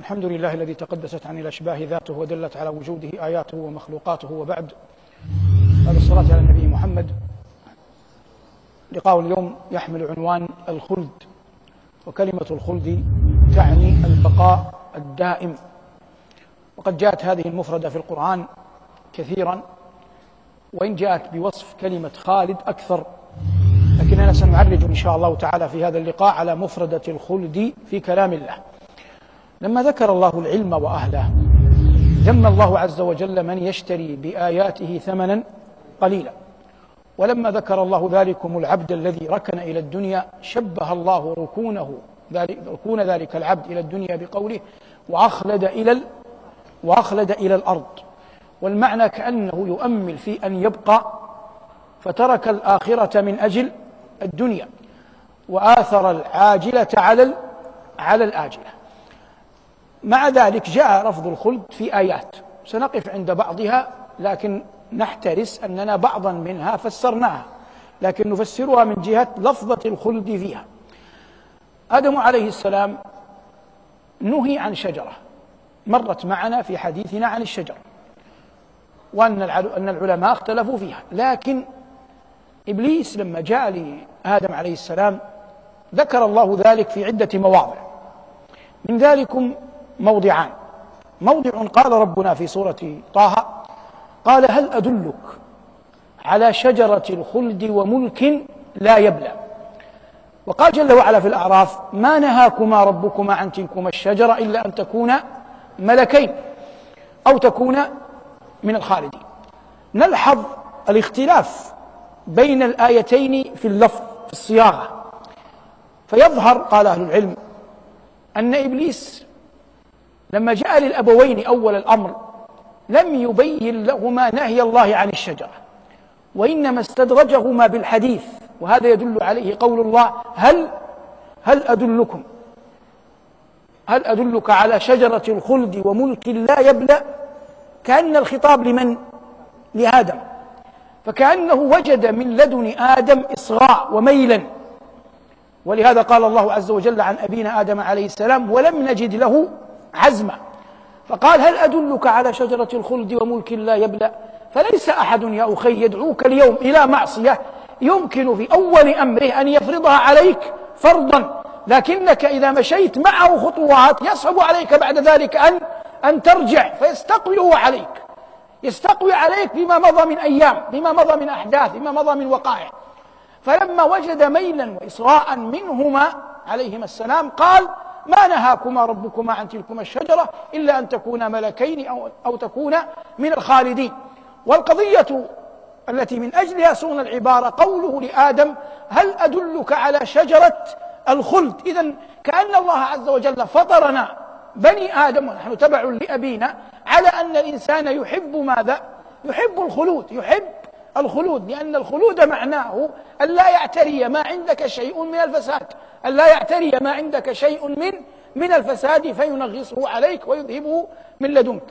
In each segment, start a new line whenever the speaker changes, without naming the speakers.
الحمد لله الذي تقدست عن الأشباه ذاته ودلت على وجوده آياته ومخلوقاته وبعد. هذا الصلاة على النبي محمد. لقاء اليوم يحمل عنوان الخلد وكلمة الخلد تعني البقاء الدائم. وقد جاءت هذه المفردة في القرآن كثيرا وإن جاءت بوصف كلمة خالد أكثر. لكننا سنعرج إن شاء الله تعالى في هذا اللقاء على مفردة الخلد في كلام الله. لما ذكر الله العلم وأهله ذم الله عز وجل من يشتري بآياته ثمنا قليلا. ولما ذكر الله ذلكم العبد الذي ركن إلى الدنيا شبه الله ركونه ركون ذلك العبد إلى الدنيا بقوله وأخلد إلى ال وأخلد إلى الأرض. والمعنى كأنه يؤمل في أن يبقى فترك الآخرة من أجل الدنيا وآثر العاجلة على على الآجلة. مع ذلك جاء لفظ الخلد في آيات. سنقف عند بعضها لكن نحترس أننا بعضا منها فسرناها لكن نفسرها من جهة لفظة الخلد فيها. آدم عليه السلام نهي عن شجرة. مرت معنا في حديثنا عن الشجر وأن أن العلماء اختلفوا فيها. لكن إبليس لما جاء لآدم عليه السلام ذكر الله ذلك في عدة مواضع. من ذلكم موضعان. موضع قال ربنا في سورة طه قال هل أدلك على شجرة الخلد وملك لا يبلى؟ وقال جل وعلا في الأعراف ما نهاكما ربكما عن تلكما الشجرة إلا أن تكونا ملكين أو تكونا من الخالدين. نلحظ الاختلاف بين الآيتين في اللفظ في الصياغة. فيظهر قال أهل العلم أن إبليس لما جاء للأبوين أول الأمر لم يبين لهما نهي الله عن الشجرة وإنما استدرجهما بالحديث وهذا يدل عليه قول الله هل هل أدلكم؟ هل أدلك على شجرة الخلد وملك لا يبلى كأن الخطاب لمن؟ لآدم. فكأنه وجد من لدن آدم إصغاء وميلا. ولهذا قال الله عز وجل عن أبينا آدم عليه السلام ولم نجد له عزما فقال هل أدلك على شجرة الخلد وملك لا يبلى فليس أحد يا أخي يدعوك اليوم إلى معصية يمكن في أول أمره أن يفرضها عليك فرضا. لكنك إذا مشيت معه خطوات يصعب عليك بعد ذلك أن أن ترجع فيستقوي هو عليك. يستقوي عليك بما مضى من أيام بما مضى من أحداث بما مضى من وقائع. فلما وجد ميلا وإصغاء منهما عليهما السلام قال ما نهاكما ربكما عن تلكما الشجرة إلا أن تكونا ملكين أو, أو تكونا من الخالدين والقضية التي من أجلها صون العبارة قوله لآدم هل أدلك على شجرة الخلد إذا كأن الله عز وجل فطرنا بني آدم ونحن تبع لأبينا على أن الإنسان يحب ماذا؟ يحب الخلود يحب الخلود لأن الخلود معناه أن لا يعتري ما عندك شيء من الفساد. أن لا يعتري ما عندك شيء من من الفساد فينغصه عليك ويذهبه من لدنك.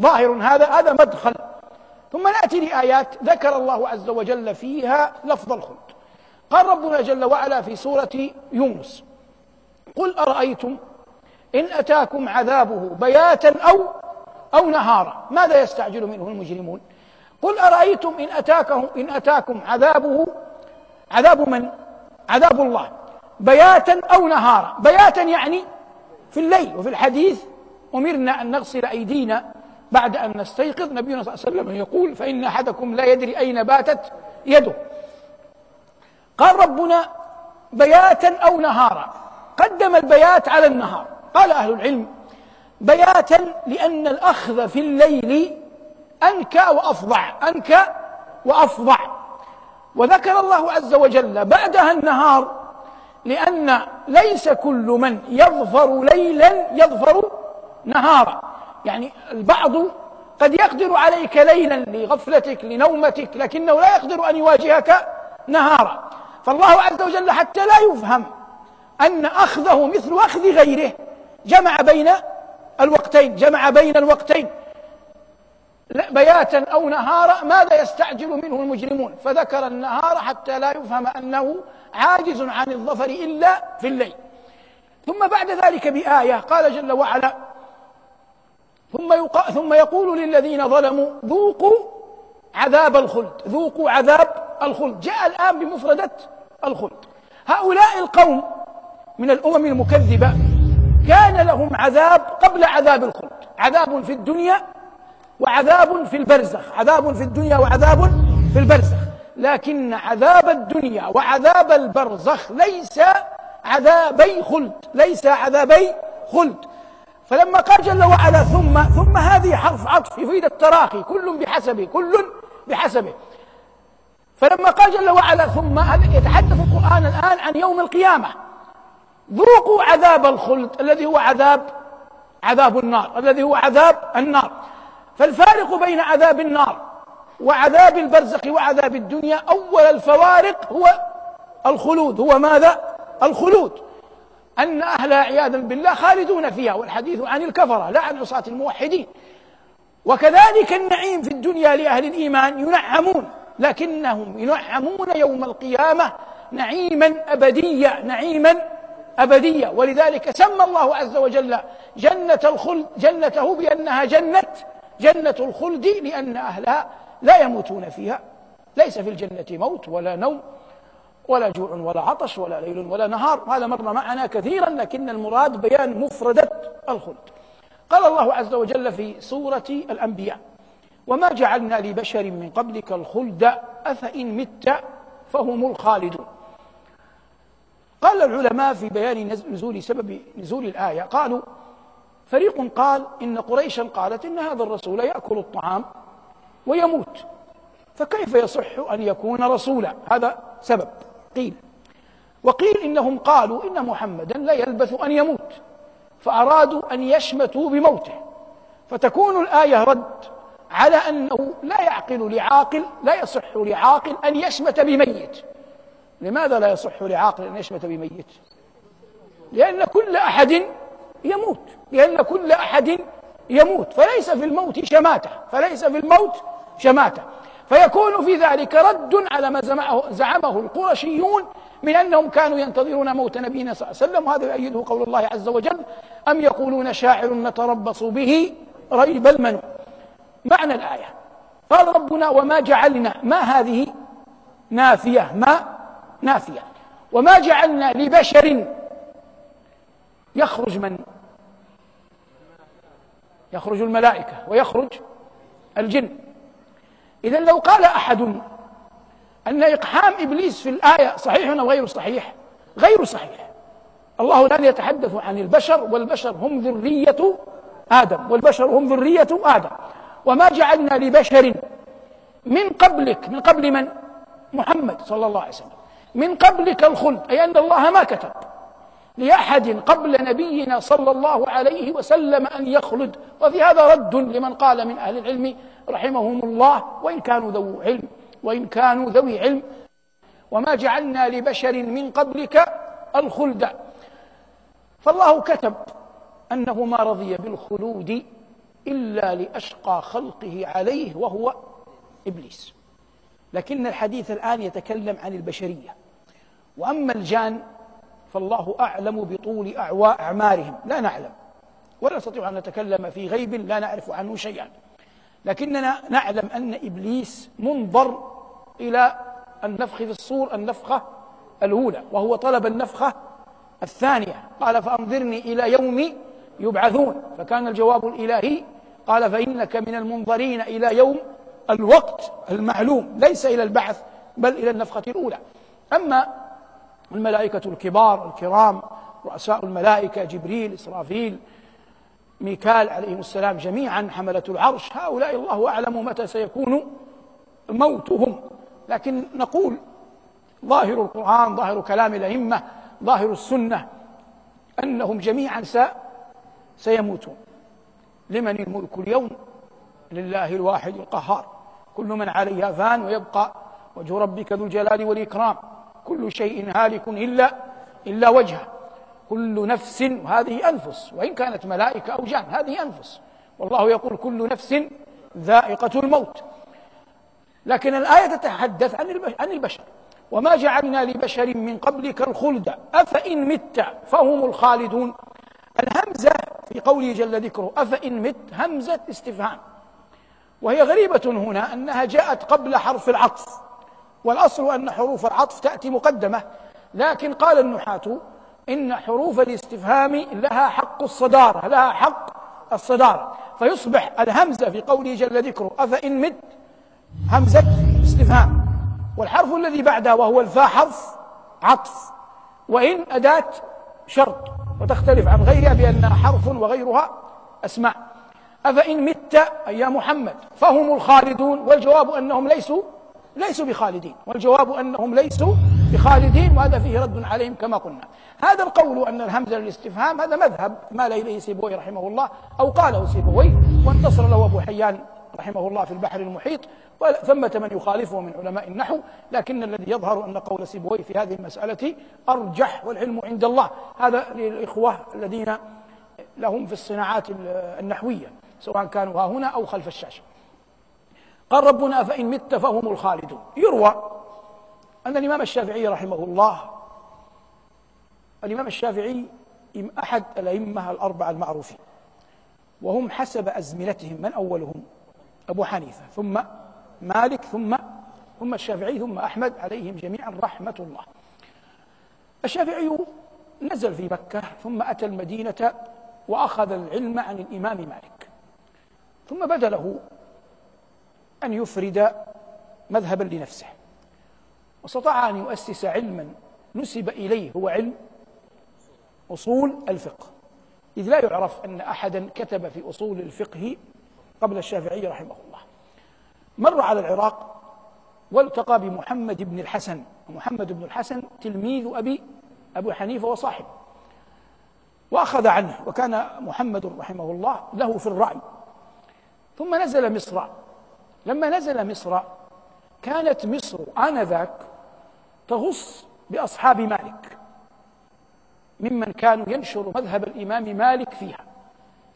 ظاهر هذا هذا مدخل. ثم نأتي لآيات ذكر الله عز وجل فيها لفظ الخلد قال ربنا جل وعلا في سورة يونس قل أرأيتم إن أتاكم عذابه بياتا أو أو نهارا؟ ماذا يستعجل منه المجرمون؟ قل أرأيتم إن أتاكم إن أتاكم عذابه عذاب من؟ عذاب الله. بياتا أو نهارا. بياتا يعني في الليل وفي الحديث أمرنا أن نغسل أيدينا بعد أن نستيقظ. نبينا صلى الله عليه وسلم يقول فإن أحدكم لا يدري أين باتت يده. قال ربنا بياتا أو نهارا. قدم البيات على النهار. قال أهل العلم بياتا لأن الأخذ في الليل أنكى وأفضع أنكى وأفضع. وذكر الله عز وجل بعدها النهار لأن ليس كل من يظفر ليلا يظفر نهارا. يعني البعض قد يقدر عليك ليلا لغفلتك لنومتك لكنه لا يقدر أن يواجهك نهارا. فالله عز وجل حتى لا يفهم أن أخذه مثل أخذ غيره. جمع بين الوقتين جمع بين الوقتين. بياتا أو نهارا ماذا يستعجل منه المجرمون؟ فذكر النهار حتى لا يفهم أنه عاجز عن الظفر إلا في الليل. ثم بعد ذلك بآية قال جل وعلا ثم يقا ثم يقول للذين ظلموا ذوقوا عذاب الخلد ذوقوا عذاب الخلد. جاء الآن بمفردة الخلد. هؤلاء القوم من الأمم المكذبة كان لهم عذاب قبل عذاب الخلد. عذاب في الدنيا وعذاب في البرزخ عذاب في الدنيا وعذاب في البرزخ. لكن عذاب الدنيا وعذاب البرزخ ليس عذابي خلد ليس عذابي خلد. فلما قال جل وعلا ثم ثم هذه حرف عطف يفيد التراخي كل بحسبه كل بحسبه. فلما قال جل وعلا ثم يتحدث القرآن الآن عن يوم القيامة. ذوقوا عذاب الخلد الذي هو عذاب عذاب النار الذي هو عذاب النار. فالفارق بين عذاب النار وعذاب البرزخ وعذاب الدنيا أول الفوارق هو الخلود. هو ماذا؟ الخلود. أن أهلها عياذا بالله خالدون فيها والحديث عن الكفرة لا عن عصاة الموحدين. وكذلك النعيم في الدنيا لأهل الإيمان ينعمون لكنهم ينعمون يوم القيامة نعيما أبديا نعيما أبدية ولذلك سمى الله عز وجل جنة الخلد جنته بأنها جنة جنة الخلد لأن أهلها لا يموتون فيها. ليس في الجنة موت ولا نوم ولا جوع ولا عطش ولا ليل ولا نهار. هذا مر معنا كثيرا لكن المراد بيان مفردة الخلد. قال الله عز وجل في سورة الأنبياء وما جعلنا لبشر من قبلك الخلد أفإن مت فهم الخالدون. قال العلماء في بيان نزول سبب نزول الآية قالوا فريق قال إن قريشا قالت إن هذا الرسول يأكل الطعام ويموت. فكيف يصح أن يكون رسولا؟ هذا سبب. قيل. وقيل إنهم قالوا إن محمدا لا يلبث أن يموت. فأرادوا أن يشمتوا بموته. فتكون الآية رد على أنه لا يعقل لعاقل لا يصح لعاقل أن يشمت بميت. لماذا لا يصح لعاقل أن يشمت بميت؟ لأن كل أحد يموت لأن كل أحد يموت. فليس في الموت شماتة فليس في الموت شماتة. فيكون في ذلك رد على ما زعمه, القرشيون من أنهم كانوا ينتظرون موت نبينا صلى الله عليه وسلم. وهذا يؤيده قول الله عز وجل أم يقولون شاعر نتربص به ريب المنون معنى الآية. قال ربنا وما جعلنا ما هذه نافية؟ ما نافية. وما جعلنا لبشر يخرج من يخرج الملائكة ويخرج الجن. إذا لو قال أحد أن إقحام إبليس في الآية صحيح أو غير صحيح؟ غير صحيح. الله الآن يتحدث عن البشر والبشر هم ذرية آدم والبشر هم ذرية آدم. وما جعلنا لبشر من قبلك من قبل من؟ محمد صلى الله عليه وسلم. من قبلك الخلد أي أن الله ما كتب. لأحد قبل نبينا صلى الله عليه وسلم أن يخلد. وفي هذا رد لمن قال من أهل العلم رحمهم الله وإن كانوا ذو علم وإن كانوا ذوي علم. وما جعلنا لبشر من قبلك الخلد. فالله كتب أنه ما رضي بالخلود إلا لأشقى خلقه عليه وهو إبليس. لكن الحديث الآن يتكلم عن البشرية. وأما الجان فالله أعلم بطول أعمارهم. لا نعلم. ولا نستطيع أن نتكلم في غيب لا نعرف عنه شيئا. لكننا نعلم أن إبليس منظر إلى النفخ في الصور النفخة الأولى وهو طلب النفخة الثانية. قال فأنظرني إلى يوم يبعثون. فكان الجواب الإلهي قال فإنك من المنظرين إلى يوم الوقت المعلوم. ليس إلى البعث بل إلى النفخة الأولى. أما الملائكة الكبار الكرام رؤساء الملائكة جبريل إسرافيل ميكال عليهم السلام جميعا حملة العرش. هؤلاء الله أعلم متى سيكون موتهم. لكن نقول ظاهر القرآن ظاهر كلام الأئمة ظاهر السنة أنهم جميعا سيموتون. لمن الملك اليوم؟ لله الواحد القهار. كل من عليها فان ويبقى. وجه ربك ذو الجلال والإكرام. كل شيء هالك إلا إلا وجهه. كل نفس هذه أنفس. وإن كانت ملائكة أو جان هذه أنفس. والله يقول كل نفس ذائقة الموت. لكن الآية تتحدث عن عن البشر. وما جعلنا لبشر من قبلك الخلد. أفإن مت فهم الخالدون. الهمزة في قوله جل ذكره أفإن مت همزة استفهام. وهي غريبة هنا أنها جاءت قبل حرف العطف. والأصل أن حروف العطف تأتي مقدمة لكن قال النحاة إن حروف الاستفهام لها حق الصدارة لها حق الصدارة. فيصبح الهمزة في قوله جل ذكره أفإن مت همزة استفهام. والحرف الذي بعدها وهو الفاء حرف عطف. وإن أداة شرط وتختلف عن غيرها بأنها حرف وغيرها أسماء. أفإن مت أي يا محمد فهم الخالدون والجواب أنهم ليسوا ليسوا بخالدين والجواب أنهم ليسوا بخالدين وهذا فيه رد عليهم كما قلنا. هذا القول أن الهمزة للاستفهام هذا مذهب مال إليه سيبوي رحمه الله أو قاله سيبوي وانتصر له أبو حيان رحمه الله في البحر المحيط ثمة من يخالفه من علماء النحو لكن الذي يظهر أن قول سيبوي في هذه المسألة أرجح والعلم عند الله. هذا للإخوة الذين لهم في الصناعات النحوية سواء كانوا ها هنا أو خلف الشاشة. قال ربنا فإن مت فهم الخالدون. يروى أن الإمام الشافعي رحمه الله الإمام الشافعي أحد الأئمة الأربعة المعروفين وهم حسب أزمنتهم من أولهم؟ أبو حنيفة ثم مالك ثم ثم الشافعي ثم أحمد عليهم جميعا رحمة الله. الشافعي نزل في مكة ثم أتى المدينة وأخذ العلم عن الإمام مالك ثم بدا له أن يفرد مذهبا لنفسه. واستطاع أن يؤسس علما نسب إليه هو علم أصول الفقه. إذ لا يعرف أن أحدا كتب في أصول الفقه قبل الشافعي رحمه الله. مر على العراق والتقى بمحمد بن الحسن. محمد بن الحسن تلميذ أبي أبو حنيفة وصاحبه. وأخذ عنه وكان محمد رحمه الله له في الرأي. ثم نزل مصر لما نزل مصر كانت مصر آنذاك تغص بأصحاب مالك ممن كانوا ينشر مذهب الإمام مالك فيها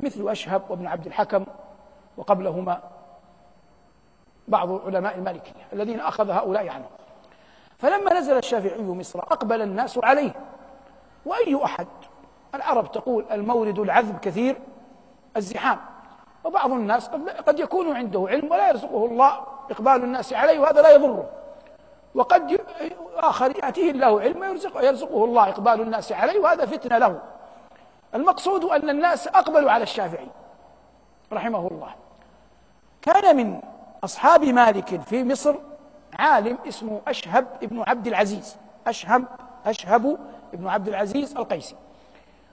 مثل أشهب وابن عبد الحكم وقبلهما بعض علماء المالكية الذين أخذ هؤلاء عنه فلما نزل الشافعي مصر أقبل الناس عليه. وأي أحد؟ العرب تقول المورد العذب كثير الزحام. وبعض الناس قد يكون عنده علم ولا يرزقه الله إقبال الناس عليه وهذا لا يضره. وقد آخر يأتيه الله علم يرزقه, يرزقه الله إقبال الناس عليه وهذا فتنة له. المقصود أن الناس أقبلوا على الشافعي رحمه الله. كان من أصحاب مالك في مصر عالم اسمه أشهب ابن عبد العزيز. أشهب أشهب ابن عبد العزيز القيسي.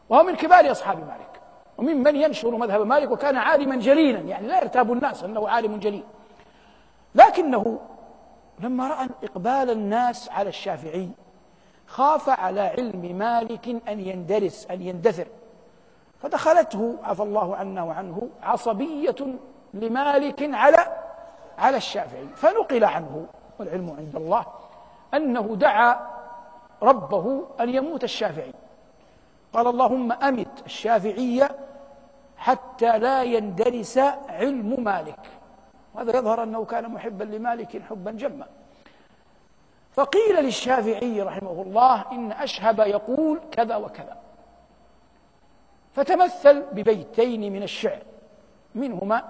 وهو من كبار أصحاب مالك. وممن ينشر مذهب مالك وكان عالما جليلا يعني لا يرتاب الناس أنه عالم جليل. لكنه لما رأى إقبال الناس على الشافعي خاف على علم مالك أن يندرس أن يندثر. فدخلته عفى الله عنا وعنه عصبية لمالك على على الشافعي. فنقل عنه والعلم عند الله أنه دعا ربه أن يموت الشافعي. قال اللهم أمت الشافعية حتى لا يندرس علم مالك. وهذا يظهر أنه كان محبا لمالك حبا جما. فقيل للشافعي رحمه الله إن أشهب يقول كذا وكذا. فتمثل ببيتين من الشعر. منهما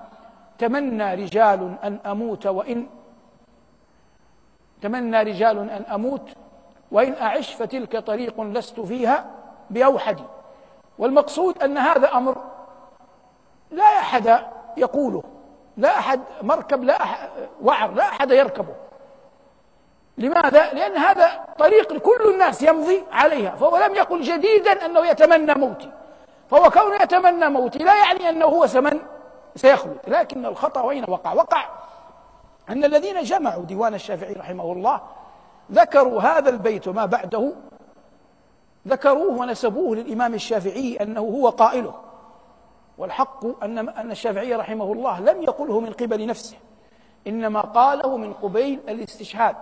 تمنى رجال أن أموت وإن تمنى رجال أن أموت وإن أعش فتلك طريق لست فيها بأوحدي والمقصود أن هذا أمر لا أحد يقوله لا أحد مركب لا أحد وعر لا أحد يركبه. لماذا؟ لأن هذا طريق كل الناس يمضي عليها فهو لم يقل جديدا أنه يتمنى موتي. فهو كونه يتمنى موتي لا يعني أنه هو سمن سيخلد لكن الخطأ وين وقع؟ وقع أن الذين جمعوا ديوان الشافعي رحمه الله ذكروا هذا البيت وما بعده ذكروه ونسبوه للإمام الشافعي أنه هو قائله. والحق أن أن الشافعي رحمه الله لم يقله من قبل نفسه. إنما قاله من قبيل الاستشهاد.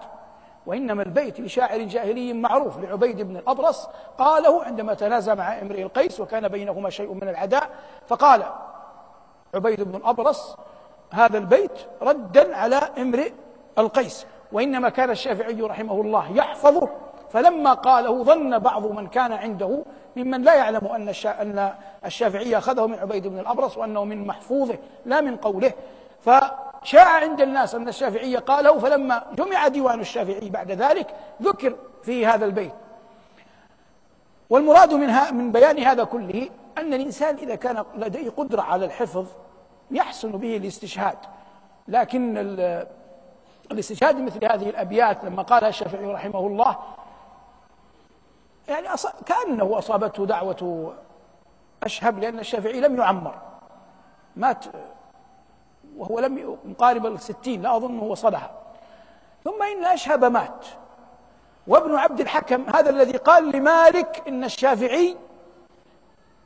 وإنما البيت لشاعر جاهلي معروف لعبيد بن الأبرص قاله عندما تنازع مع امرئ القيس وكان بينهما شيء من العداء فقال عبيد بن الأبرص هذا البيت ردا على امرئ القيس. وإنما كان الشافعي رحمه الله يحفظه فلما قاله ظن بعض من كان عنده ممن لا يعلم أن أن الشافعي أخذه من عبيد بن الأبرص وأنه من محفوظه لا من قوله. فشاع عند الناس أن الشافعي قاله فلما جمع ديوان الشافعي بعد ذلك ذكر في هذا البيت. والمراد منها من بيان هذا كله أن الإنسان إذا كان لديه قدرة على الحفظ يحسن به الاستشهاد. لكن الاستشهاد مثل هذه الأبيات لما قالها الشافعي رحمه الله يعني كأنه أصابته دعوة أشهب لأن الشافعي لم يعمر. مات وهو لم مقارب الستين لا أظنه وصلها ثم إن أشهب مات. وابن عبد الحكم هذا الذي قال لمالك إن الشافعي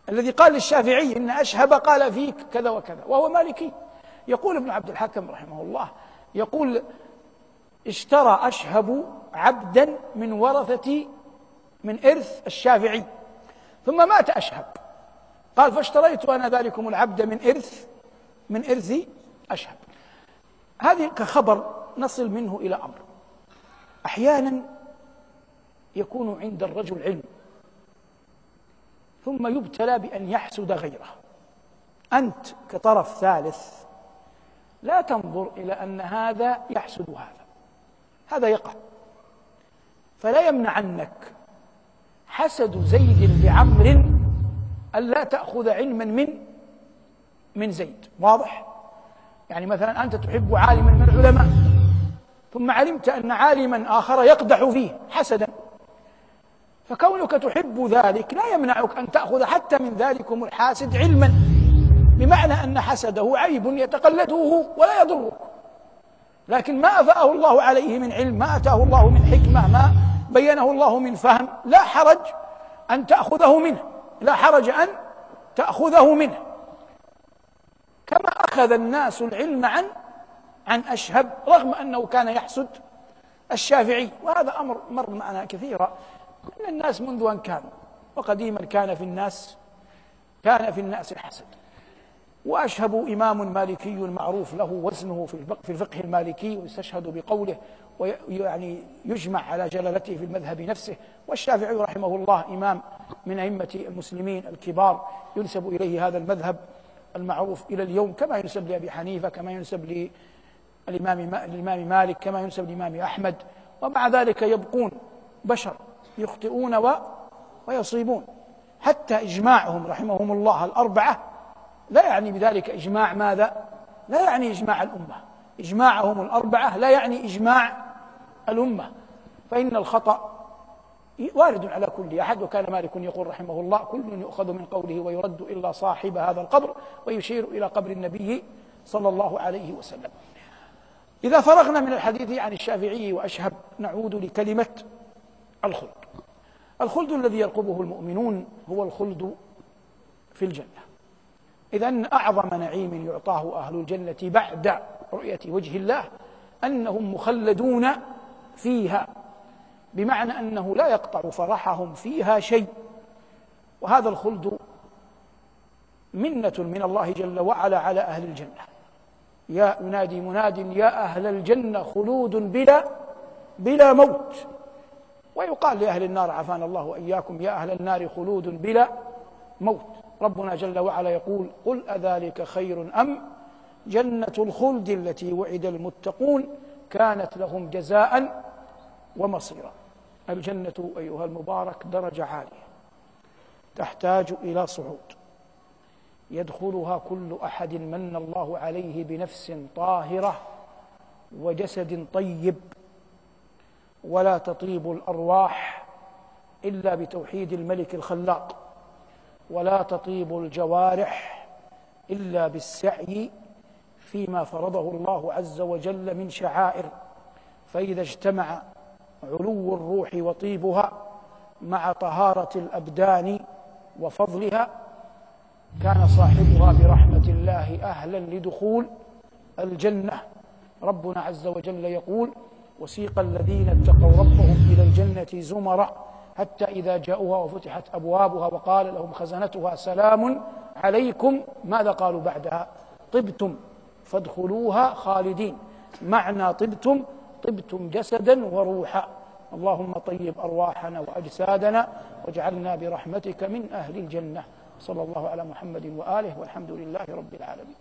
الذي قال للشافعي إن أشهب قال فيك كذا وكذا وهو مالكي. يقول ابن عبد الحكم رحمه الله يقول اشترى أشهب عبدا من ورثة من إرث الشافعي. ثم مات أشهب. قال فاشتريت أنا ذلكم العبد من إرث من إرث أشهب. هذه كخبر نصل منه إلى أمر. أحيانا يكون عند الرجل علم ثم يبتلى بأن يحسد غيره. أنت كطرف ثالث لا تنظر إلى أن هذا يحسد هذا. هذا يقع. فلا يمنعنك حسد زيد لعمر ألا تأخذ علما من من زيد. واضح؟ يعني مثلا أنت تحب عالما من العلماء ثم علمت أن عالما آخر يقدح فيه حسدا. فكونك تحب ذلك لا يمنعك أن تأخذ حتى من ذلكم الحاسد علما بمعنى أن حسده عيب يتقلده ولا يضرك. لكن ما أفاءه الله عليه من علم ما أتاه الله من حكمة ما بينه الله من فهم لا حرج أن تأخذه منه لا حرج أن تأخذه منه. كما أخذ الناس العلم عن عن أشهب رغم أنه كان يحسد الشافعي وهذا أمر مر معنا كثيرا. أن الناس منذ أن كانوا وقديما كان في الناس كان في الناس الحسد. وأشهب إمام مالكي معروف له وزنه في الفقه المالكي ويستشهد بقوله ويعني يجمع على جلالته في المذهب نفسه. والشافعي رحمه الله إمام من أئمة المسلمين الكبار ينسب إليه هذا المذهب المعروف إلى اليوم كما ينسب لأبي حنيفة كما ينسب للإمام الإمام مالك كما ينسب للإمام أحمد. ومع ذلك يبقون بشر يخطئون و ويصيبون. حتى إجماعهم رحمهم الله الأربعة لا يعني بذلك إجماع ماذا؟ لا يعني إجماع الأمة. إجماعهم الأربعة لا يعني إجماع الأمة فإن الخطأ وارد على كل أحد وكان مالك يقول رحمه الله كل يؤخذ من قوله ويرد إلا صاحب هذا القبر ويشير إلى قبر النبي صلى الله عليه وسلم. إذا فرغنا من الحديث عن الشافعي وأشهب نعود لكلمة الخلد. الخلد الذي يرقبه المؤمنون هو الخلد في الجنة. إذا أعظم نعيم يعطاه أهل الجنة بعد رؤية وجه الله أنهم مخلدون فيها بمعنى أنه لا يقطع فرحهم فيها شيء. وهذا الخلد منة من الله جل وعلا على أهل الجنة. يا ينادي مناد يا أهل الجنة خلود بلا بلا موت. ويقال لأهل النار عافانا الله وإياكم يا أهل النار خلود بلا موت. ربنا جل وعلا يقول قل أذلك خير أم جنة الخلد التي وعد المتقون كانت لهم جزاء ومصيرا. الجنة أيها المبارك درجة عالية تحتاج إلى صعود. يدخلها كل أحد من الله عليه بنفس طاهرة وجسد طيب ولا تطيب الأرواح إلا بتوحيد الملك الخلاق ولا تطيب الجوارح إلا بالسعي فيما فرضه الله عز وجل من شعائر فإذا اجتمع علو الروح وطيبها مع طهارة الأبدان وفضلها كان صاحبها برحمة الله أهلا لدخول الجنة. ربنا عز وجل يقول وسيق الذين اتقوا ربهم إلى الجنة زمرا حتى إذا جاءوها وفتحت أبوابها وقال لهم خزنتها سلام عليكم. ماذا قالوا بعدها؟ طبتم. فادخلوها خالدين. معنى طبتم طبتم جسدا وروحا. اللهم طيب أرواحنا وأجسادنا واجعلنا برحمتك من أهل الجنة. صلى الله على محمد وآله والحمد لله رب العالمين.